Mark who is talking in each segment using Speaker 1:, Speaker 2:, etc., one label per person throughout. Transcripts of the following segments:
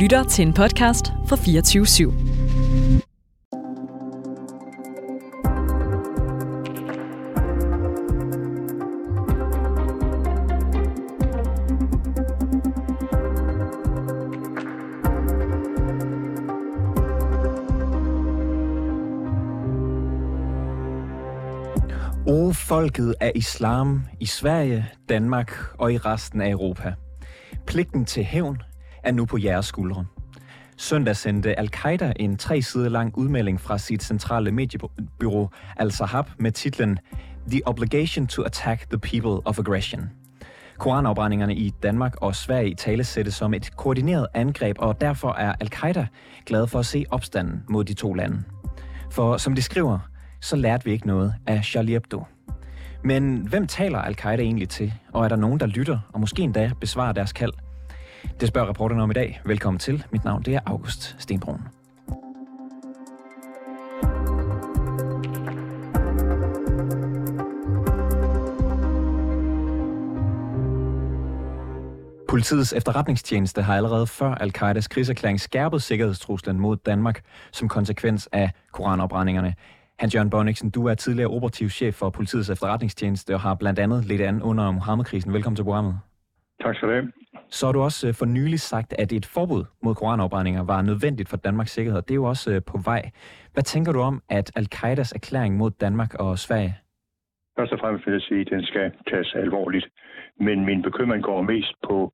Speaker 1: lytter til en podcast fra 24 /7.
Speaker 2: O folket af islam i Sverige, Danmark og i resten af Europa. Pligten til hævn er nu på jeres skuldre. Søndag sendte Al-Qaida en tre sider lang udmelding fra sit centrale mediebyrå Al-Sahab med titlen The Obligation to Attack the People of Aggression. Koranafbrændingerne i Danmark og Sverige tale sættes som et koordineret angreb, og derfor er Al-Qaida glad for at se opstanden mod de to lande. For som de skriver, så lærte vi ikke noget af Charlie Hebdo. Men hvem taler al-Qaida egentlig til? Og er der nogen, der lytter og måske endda besvarer deres kald? Det spørger reporterne om i dag. Velkommen til. Mit navn det er August Stenbrun. Politiets efterretningstjeneste har allerede før al-Qaidas krigserklæring skærpet sikkerhedstruslen mod Danmark som konsekvens af koranopbrændingerne. Hans Jørgen Bonniksen, du er tidligere operativ chef for politiets efterretningstjeneste og har blandt andet lidt an under Mohammed-krisen. Velkommen til programmet.
Speaker 3: Tak skal du have.
Speaker 2: Så har du også øh, for nylig sagt, at et forbud mod koranopbrændinger var nødvendigt for Danmarks sikkerhed. Det er jo også øh, på vej. Hvad tænker du om, at al-Qaidas erklæring mod Danmark og Sverige?
Speaker 3: Først og fremmest vil jeg sige, at den skal tages alvorligt. Men min bekymring går mest på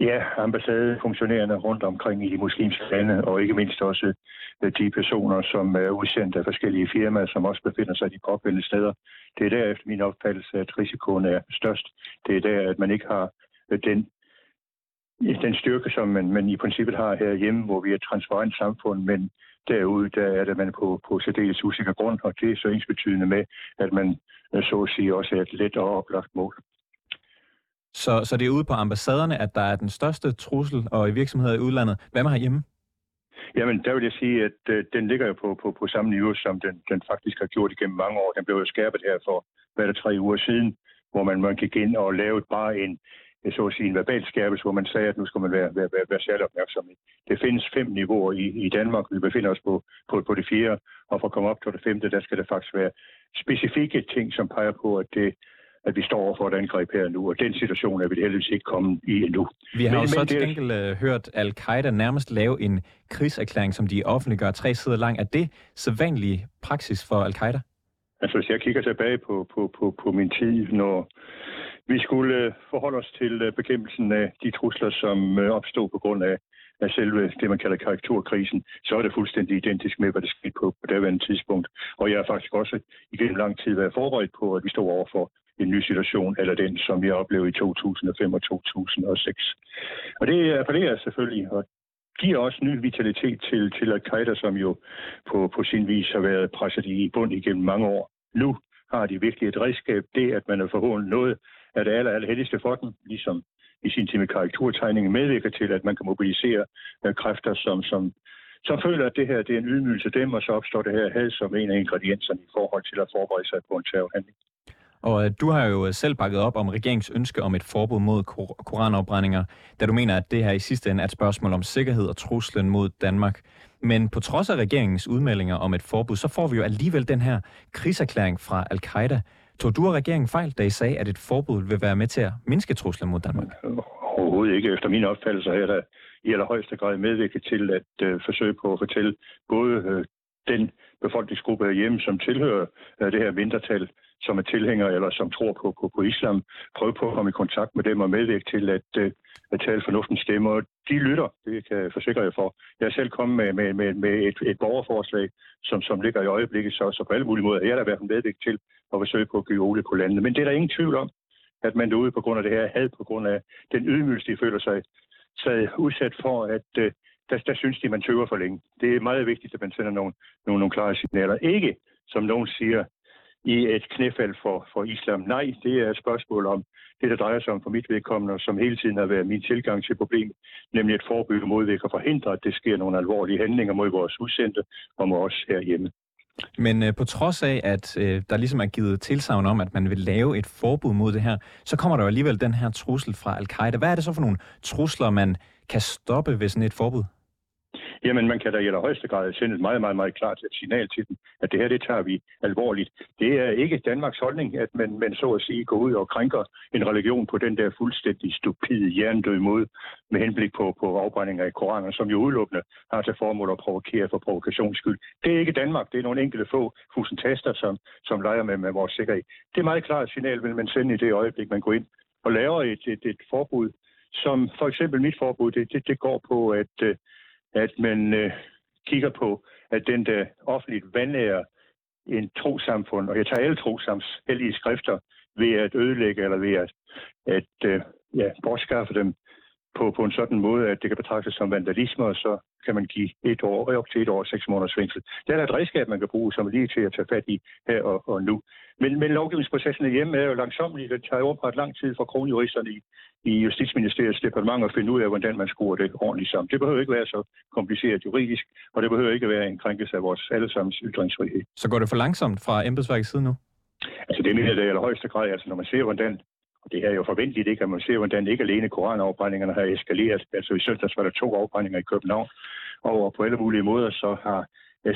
Speaker 3: Ja, ambassadefunktionærerne rundt omkring i de muslimske lande, og ikke mindst også øh, de personer, som er udsendt af forskellige firmaer, som også befinder sig i de pågældende steder. Det er der efter min opfattelse, at risikoen er størst. Det er der, at man ikke har den, den styrke, som man, man i princippet har herhjemme, hvor vi er et transparent samfund, men derude der er det man på, på særdeles usikker grund, og det er så ensbetydende med, at man så at sige også er et let og oplagt mål.
Speaker 2: Så, så det er ude på ambassaderne, at der er den største trussel, og i virksomheder i udlandet. Hvad med herhjemme?
Speaker 3: Jamen, der vil jeg sige, at øh, den ligger jo på, på, på samme niveau, som den, den faktisk har gjort igennem mange år. Den blev jo skærpet her for, hvad er det, tre uger siden, hvor man, man gik ind og lavede bare en, så at sige, en verbal skærpelse, hvor man sagde, at nu skal man være, være, være, være særlig opmærksom. Det findes fem niveauer i, i Danmark. Vi befinder os på, på, på det fjerde, og for at komme op til det femte, der skal det faktisk være specifikke ting, som peger på, at det at vi står over for et angreb her nu, og den situation er vi heldigvis ikke kommet i endnu.
Speaker 2: Vi har men, jo så til gengæld uh, hørt al-Qaida nærmest lave en krigserklæring, som de offentliggør tre sider lang. Er det sædvanlig praksis for al-Qaida?
Speaker 3: Altså, hvis jeg kigger tilbage på, på, på, på min tid, når vi skulle øh, forholde os til øh, bekæmpelsen af de trusler, som øh, opstod på grund af, af selve det, man kalder karakterkrisen, så er det fuldstændig identisk med, hvad der skete på, på daværende tidspunkt. Og jeg har faktisk også igennem lang tid været forberedt på, at vi stod over for en ny situation, eller den, som vi oplevede i 2005 og 2006. Og det appellerer selvfølgelig, og giver også ny vitalitet til, til Al-Qaida, som jo på, på sin vis har været presset i bund igennem mange år. Nu har de virkelig et redskab, det at man er forhåbentlig noget er det aller, aller heldigste for den, ligesom i sin tid med karikaturtegningen medvirker til, at man kan mobilisere uh, kræfter, som, som, som føler, at det her det er en ydmygelse dem, og så opstår det her had som en af ingredienserne i forhold til at forberede sig på en terrorhandling.
Speaker 2: Og øh, du har jo øh, selv bakket op om regeringens ønske om et forbud mod kor- koranopbrændinger, da du mener, at det her i sidste ende er et spørgsmål om sikkerhed og truslen mod Danmark. Men på trods af regeringens udmeldinger om et forbud, så får vi jo alligevel den her krigserklæring fra al-Qaida. Tog du og regeringen fejl, da I sagde, at et forbud vil være med til at mindske truslen mod Danmark?
Speaker 3: Overhovedet ikke. Efter min opfattelse er der i allerhøjeste grad medvirket til at øh, forsøge på at fortælle både øh, den befolkningsgruppe hjemme, som tilhører øh, det her mindretal, som er tilhængere eller som tror på, på, på islam, prøve på at komme i kontakt med dem og medvirke til at, øh, at tale fornuftens stemme. Og de lytter, det kan jeg forsikre jer for. Jeg er selv kommet med, med, med, med et, et borgerforslag, som, som ligger i øjeblikket, så, så på alle mulige måder er jeg der været medvirket til at forsøge på at give olie på landene. Men det er der ingen tvivl om, at man derude på grund af det her had, på grund af den ydmygelse, de føler sig, sig udsat for, at uh, der, der synes de, man tøver for længe. Det er meget vigtigt, at man sender nogle, nogle, nogle klare signaler. Ikke, som nogen siger, i et knæfald for, for islam. Nej, det er et spørgsmål om det, der drejer sig om for mit vedkommende, som hele tiden har været min tilgang til problemet, nemlig at forebygge modvække og forhindre, at det sker nogle alvorlige handlinger mod vores udsendte og mod os herhjemme.
Speaker 2: Men øh, på trods af, at øh, der ligesom er givet tilsavn om, at man vil lave et forbud mod det her, så kommer der jo alligevel den her trussel fra al-Qaida. Hvad er det så for nogle trusler, man kan stoppe ved sådan et forbud?
Speaker 3: jamen man kan da i allerhøjeste grad sende et meget, meget, meget klart signal til dem, at det her, det tager vi alvorligt. Det er ikke Danmarks holdning, at man, man så at sige går ud og krænker en religion på den der fuldstændig stupide hjernedøde måde med henblik på, på afbrændinger i Koranen, som jo udelukkende har til formål at provokere for provokations skyld. Det er ikke Danmark, det er nogle enkelte få fusentaster, som, som leger med, med vores sikkerhed. Det er meget klart signal, vil man sende i det øjeblik, man går ind og laver et, et, et forbud, som for eksempel mit forbud, det, det, det går på, at øh, at man øh, kigger på, at den der offentligt vandærer en trosamfund, og jeg tager alle trosams hellige skrifter, ved at ødelægge eller ved at, at øh, ja, bortskaffe dem på, på en sådan måde, at det kan betragtes som vandalisme, og så kan man give et år, op til et år, seks måneders fængsel. Det er der et redskab, man kan bruge, som er lige til at tage fat i her og, og nu. Men, men lovgivningsprocessen hjemme er jo langsommelig. Det tager jo ret lang tid for kronjuristerne i, i Justitsministeriets departement at finde ud af, hvordan man skruer det ordentligt sammen. Det behøver ikke være så kompliceret juridisk, og det behøver ikke være en krænkelse af vores allesammens ytringsfrihed.
Speaker 2: Så går det for langsomt fra embedsværkets side nu?
Speaker 3: Altså det mener jeg i allerhøjeste grad. Altså når man ser, hvordan og det er jo forventeligt ikke, at man ser, hvordan ikke alene koranafbrændingerne har eskaleret. Altså i søndags var der to afbrændinger i København, og på alle mulige måder så har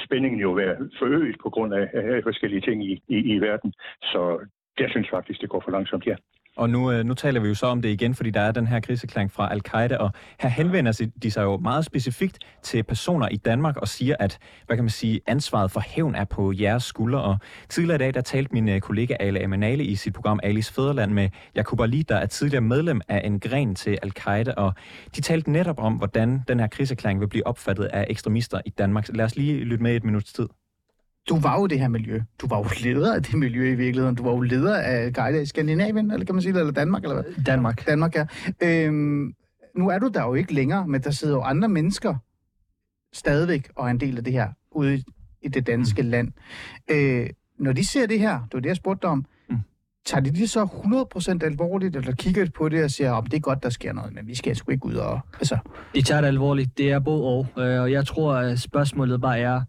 Speaker 3: spændingen jo været forøget på grund af, forskellige ting i, i, i verden. Så jeg synes faktisk, det går for langsomt, ja.
Speaker 2: Og nu, øh, nu taler vi jo så om det igen, fordi der er den her kriseklang fra al-Qaida, og her henvender de sig jo meget specifikt til personer i Danmark og siger, at hvad kan man sige, ansvaret for hævn er på jeres skuldre. Og tidligere i dag, der talte min øh, kollega Ale Amanali i sit program Alis Fæderland med Jakub Ali, der er tidligere medlem af en gren til al-Qaida, og de talte netop om, hvordan den her kriseklang vil blive opfattet af ekstremister i Danmark. Lad os lige lytte med et minuts tid
Speaker 4: du var jo det her miljø. Du var jo leder af det miljø i virkeligheden. Du var jo leder af Guide i Skandinavien, eller kan man sige det, eller Danmark, eller hvad?
Speaker 5: Danmark.
Speaker 4: Danmark, ja. Øhm, nu er du der jo ikke længere, men der sidder jo andre mennesker stadigvæk og er en del af det her ude i det danske mm. land. Øh, når de ser det her, det var det, jeg spurgte dig om, mm. tager de det så 100% alvorligt, eller kigger de på det og siger, om oh, det er godt, der sker noget, men vi skal sgu ikke ud og... Altså.
Speaker 5: De tager det alvorligt, det er både og, øh, og jeg tror, at spørgsmålet bare er,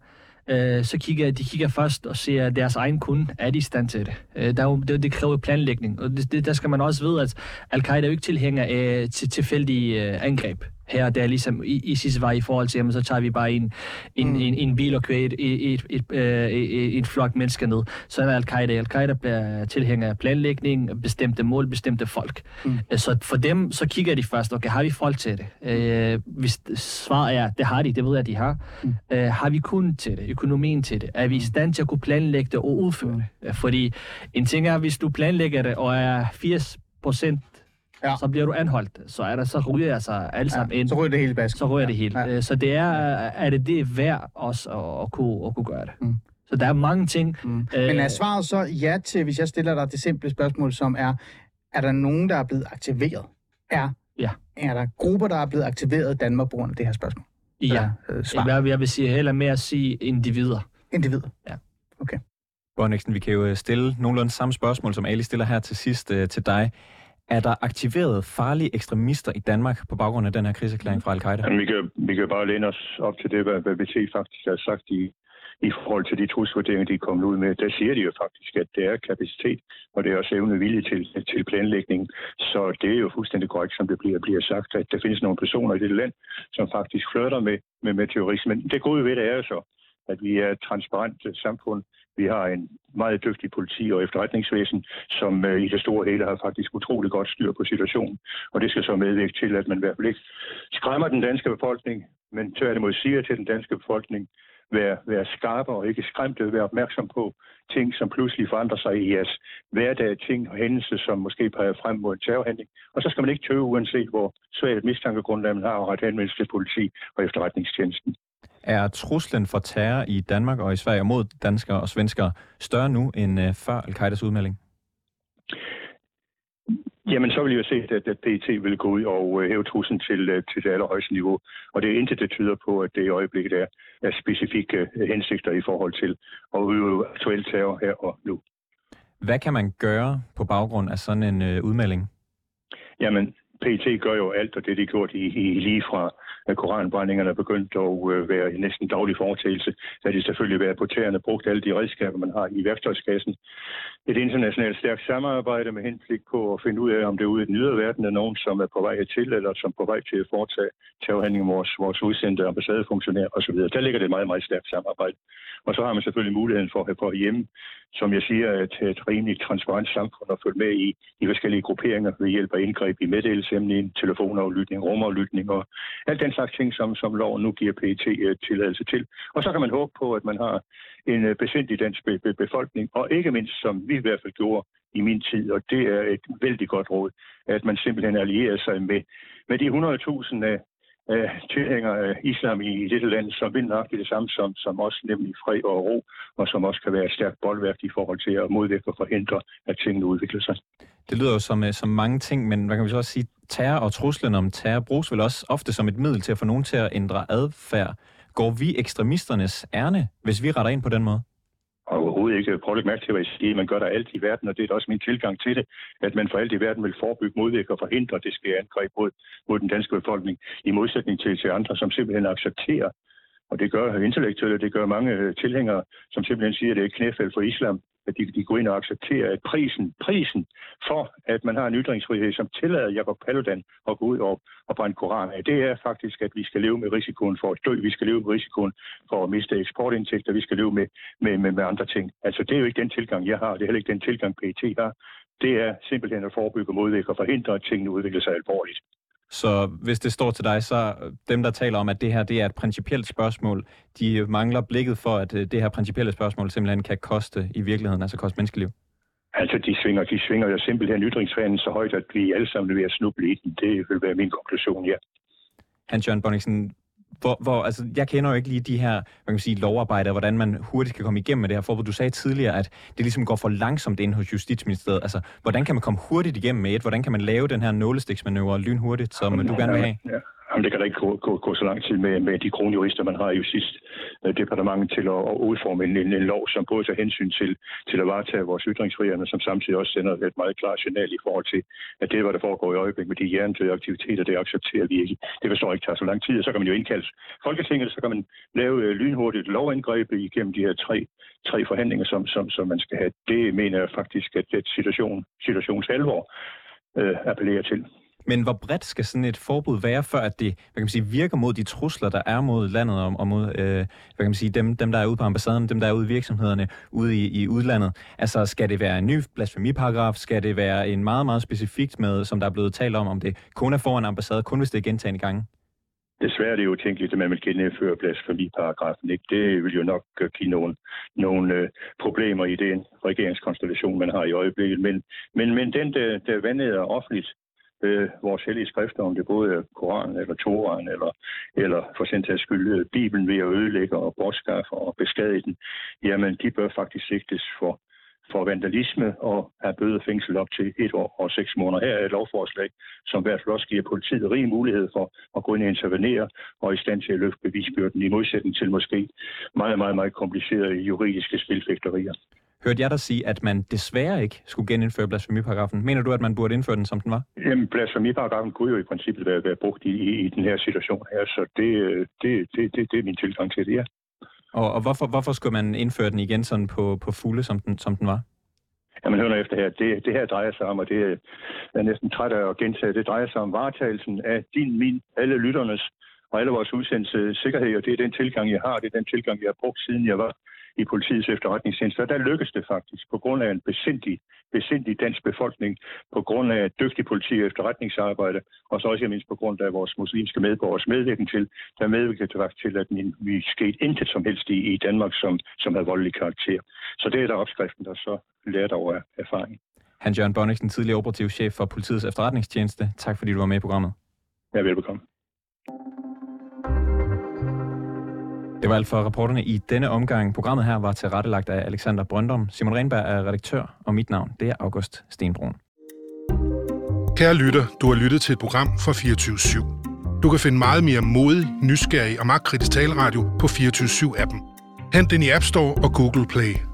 Speaker 5: øh, så kigger de kigger først og ser, at deres egen kunde er de i stand til det. Øh, der er jo, det, det kræver planlægning, og det, det, der skal man også vide, at Al-Qaida er jo ikke tilhænger af til, tilfældige øh, angreb her der ligesom ISIS var i forhold til, jamen, så tager vi bare en, en, mm. en, en bil og kører et, et, et, et, øh, et, et flok mennesker ned. Så er Al-Qaida. Al-Qaida bliver tilhænger af planlægning, bestemte mål, bestemte folk. Mm. Øh, så for dem, så kigger de først, okay, har vi folk til det? Øh, hvis svaret er, det har de, det ved jeg, de har. Mm. Øh, har vi kun til det, økonomien til det? Er vi i stand til at kunne planlægge det og udføre det? Mm. Fordi en ting er, hvis du planlægger det, og er 80 procent ja. så bliver du anholdt. Så er der så ryger jeg sig alle sammen ja, ind.
Speaker 4: Så ryger det hele bas.
Speaker 5: Så ryger ja. det hele. Ja. Så det er, er det det værd også at, at, kunne, at kunne gøre det. Mm. Så der er mange ting. Mm.
Speaker 4: Men er svaret så ja til, hvis jeg stiller dig det simple spørgsmål, som er, er der nogen, der er blevet aktiveret? Er,
Speaker 5: ja.
Speaker 4: er der grupper, der er blevet aktiveret i Danmark på grund af det her spørgsmål?
Speaker 5: Ja. Øh, svar. Jeg, jeg vil sige heller mere at sige individer.
Speaker 4: Individer?
Speaker 5: Ja.
Speaker 4: Okay.
Speaker 2: Bonniksen, vi kan jo stille nogenlunde samme spørgsmål, som Ali stiller her til sidst uh, til dig. Er der aktiveret farlige ekstremister i Danmark på baggrund af den her kriserklæring fra Al-Qaida?
Speaker 3: Vi kan, vi kan bare læne os op til det, hvad, hvad BT faktisk har sagt i, i forhold til de trusvurderinger, de er kommet ud med. Der siger de jo faktisk, at det er kapacitet, og det er også evne vilje til, til planlægning. Så det er jo fuldstændig korrekt, som det bliver, bliver sagt, at der findes nogle personer i det land, som faktisk flytter med, med, med terrorisme. Men det gode ved det er jo så, at vi er et transparent øh, samfund, vi har en meget dygtig politi og efterretningsvæsen, som øh, i det store hele har faktisk utrolig godt styr på situationen. Og det skal så medvirke til, at man i hvert fald ikke skræmmer den danske befolkning, men tværtimod siger til den danske befolkning, være, være skarpe og ikke skræmte, øh, være opmærksom på ting, som pludselig forandrer sig i jeres hverdag, ting og hændelser, som måske peger frem mod en terrorhandling. Og så skal man ikke tøve, uanset hvor svagt et mistankegrundlag man har, at rette henvendelse til politi og efterretningstjenesten.
Speaker 2: Er truslen for terror i Danmark og i Sverige mod danskere og svenskere større nu end uh, før al-Qaidas udmelding?
Speaker 3: Jamen, så vil jeg se, at, at PET vil gå ud og uh, hæve truslen til, uh, til det allerhøjeste niveau. Og det er intet, der tyder på, at det i øjeblikket er, er specifikke uh, hensigter i forhold til at udøve aktuel terror her og nu.
Speaker 2: Hvad kan man gøre på baggrund af sådan en udmelding?
Speaker 3: Jamen, PT gør jo alt, og det de gjort i, i lige fra at koranbrændingerne begyndte at øh, være en næsten daglig foretagelse, så de selvfølgelig været på tæerne brugt alle de redskaber, man har i værktøjskassen. Et internationalt stærkt samarbejde med henblik på at finde ud af, om det ude i den ydre verden er nogen, som er på vej til, eller som er på vej til at foretage terrorhandling med vores, vores udsendte ambassadefunktionærer osv. Der ligger det et meget, meget stærkt samarbejde. Og så har man selvfølgelig muligheden for, for hjemme, som jeg siger, at et rimeligt transparent samfund at følge med i, i forskellige grupperinger ved hjælp af indgreb i meddelelsesemnen, telefonaflytning, rumaflytning og alt den slags ting, som, som loven nu giver PET øh, tilladelse til. Og så kan man håbe på, at man har en uh, besindig dansk be- be- befolkning, og ikke mindst, som vi i hvert fald gjorde i min tid, og det er et vældig godt råd, at man simpelthen allierer sig med, med de 100.000 af af tilhængere af islam i dette land, som vil nok det samme som, som også nemlig fred og ro, og som også kan være et stærkt boldværk i forhold til at modvirke og forhindre, at tingene udvikler sig.
Speaker 2: Det lyder jo som, øh, som mange ting, men hvad kan vi så også sige? Terror og truslen om terror bruges vel også ofte som et middel til at få nogen til at ændre adfærd. Går vi ekstremisternes ærne, hvis vi retter ind på den måde?
Speaker 3: overhovedet ikke. Prøv at mærke til, hvad jeg siger. Man gør der alt i verden, og det er også min tilgang til det, at man for alt i verden vil forebygge, modvirke og forhindre det sker angreb mod, mod den danske befolkning, i modsætning til, til andre, som simpelthen accepterer og det gør intellektuelle, det gør mange øh, tilhængere, som simpelthen siger, at det er et knæfald for islam, at de, de går ind og accepterer, at prisen, prisen for, at man har en ytringsfrihed, som tillader Jacob Paludan at gå ud og, og brænde koran af, det er faktisk, at vi skal leve med risikoen for at dø, vi skal leve med risikoen for at miste eksportindtægter, vi skal leve med, med, med, med andre ting. Altså, det er jo ikke den tilgang, jeg har, det er heller ikke den tilgang, PET har. Det er simpelthen at forebygge, modvirke og forhindre, at tingene udvikler sig alvorligt.
Speaker 2: Så hvis det står til dig, så dem, der taler om, at det her det er et principielt spørgsmål, de mangler blikket for, at øh, det her principielle spørgsmål simpelthen kan koste i virkeligheden, altså koste menneskeliv.
Speaker 3: Altså, de svinger, de svinger jo simpelthen ytringsfanen så højt, at vi alle sammen er ved at snuble i den. Det vil være min konklusion, ja.
Speaker 2: Hans-Jørgen Bonniksen, hvor, hvor, altså, jeg kender jo ikke lige de her hvad kan man sige, lovarbejder, hvordan man hurtigt kan komme igennem med det her forbud. Du sagde tidligere, at det ligesom går for langsomt ind hos Justitsministeriet. Altså, hvordan kan man komme hurtigt igennem med et? Hvordan kan man lave den her nålestiksmanøvre lynhurtigt, som du gerne vil have?
Speaker 3: Ja. Jamen, det kan da ikke gå, gå, gå så lang tid med, med de kronjurister, man har i Justitsdepartementet øh, til at, at udforme en, en, en lov, som både tager hensyn til, til at varetage vores ytringsfrihed, men som samtidig også sender et meget klart signal i forhold til, at det, hvad der foregår i øjeblikket med de hjernedøde aktiviteter, det accepterer vi ikke. Det forstår ikke tager så lang tid, og så kan man jo indkalde Folketinget, så kan man lave øh, lynhurtigt lovindgreb igennem de her tre, tre forhandlinger, som, som, som man skal have. Det mener jeg faktisk, at det situation, situations alvor øh, appellerer til.
Speaker 2: Men hvor bredt skal sådan et forbud være, før at det hvad kan man sige, virker mod de trusler, der er mod landet og, og mod øh, hvad kan man sige, dem, dem, der er ude på ambassaden, dem, der er ude i virksomhederne ude i, i udlandet? Altså, skal det være en ny blasfemiparagraf? Skal det være en meget, meget specifikt med, som der er blevet talt om, om det kun er foran ambassade, kun hvis det er gentagende gange?
Speaker 3: Desværre er det jo tænkeligt, at man vil genindføre blasfemiparagrafen. Ikke? Det vil jo nok øh, give nogle, nogle øh, problemer i den regeringskonstellation, man har i øjeblikket. Men, men, men den, der, der vandede offentligt, øh, vores hellige skrifter, om det både er Koranen eller Toran, eller, eller for sin tages skyld øh, Bibelen ved at ødelægge og bortskaffe og beskadige den, jamen de bør faktisk sigtes for, for vandalisme og have bøde fængsel op til et år og seks måneder. Her er et lovforslag, som i hvert fald også giver politiet rig mulighed for at gå ind og intervenere og i stand til at løfte bevisbyrden i modsætning til måske meget, meget, meget komplicerede juridiske spilfægterier.
Speaker 2: Hørte jeg dig sige, at man desværre ikke skulle genindføre blasfemiparagrafen? Mener du, at man burde indføre den, som den var?
Speaker 3: Jamen, blasfemiparagrafen kunne jo i princippet være, være brugt i, i, i den her situation her, så det, det, det, det, det er min tilgang til det, ja.
Speaker 2: Og, og hvorfor, hvorfor skulle man indføre den igen sådan på, på fulde, som den, som den var?
Speaker 3: Jamen, hør efter her. Det, det her drejer sig om, og det er jeg næsten træt af at gentage, det drejer sig om varetagelsen af din, min, alle lytternes og alle vores udsendelses sikkerhed, og det er den tilgang, jeg har, det er den tilgang, jeg har brugt, siden jeg var i politiets efterretningstjeneste. Og der lykkedes det faktisk på grund af en besindig, besindig dansk befolkning, på grund af dygtig politi og efterretningsarbejde, og så også mindst på grund af vores muslimske medborgers medvirkning til, der medvirkede faktisk til, at vi skete intet som helst i, i Danmark, som, som havde voldelig karakter. Så det er der opskriften, der så lært over erfaring.
Speaker 2: Hans-Jørgen Bonniksen, tidligere operativ chef for politiets efterretningstjeneste. Tak fordi du var med i programmet.
Speaker 3: Ja, velbekomme.
Speaker 2: Var alt for rapporterne i denne omgang. Programmet her var tilrettelagt af Alexander Brøndum. Simon Renberg er redaktør, og mit navn det er August Stenbrun.
Speaker 6: Kære lytter, du har lyttet til et program fra 24 /7. Du kan finde meget mere modig, nysgerrig og magtkritisk taleradio på 24 7 appen Hent den i App Store og Google Play.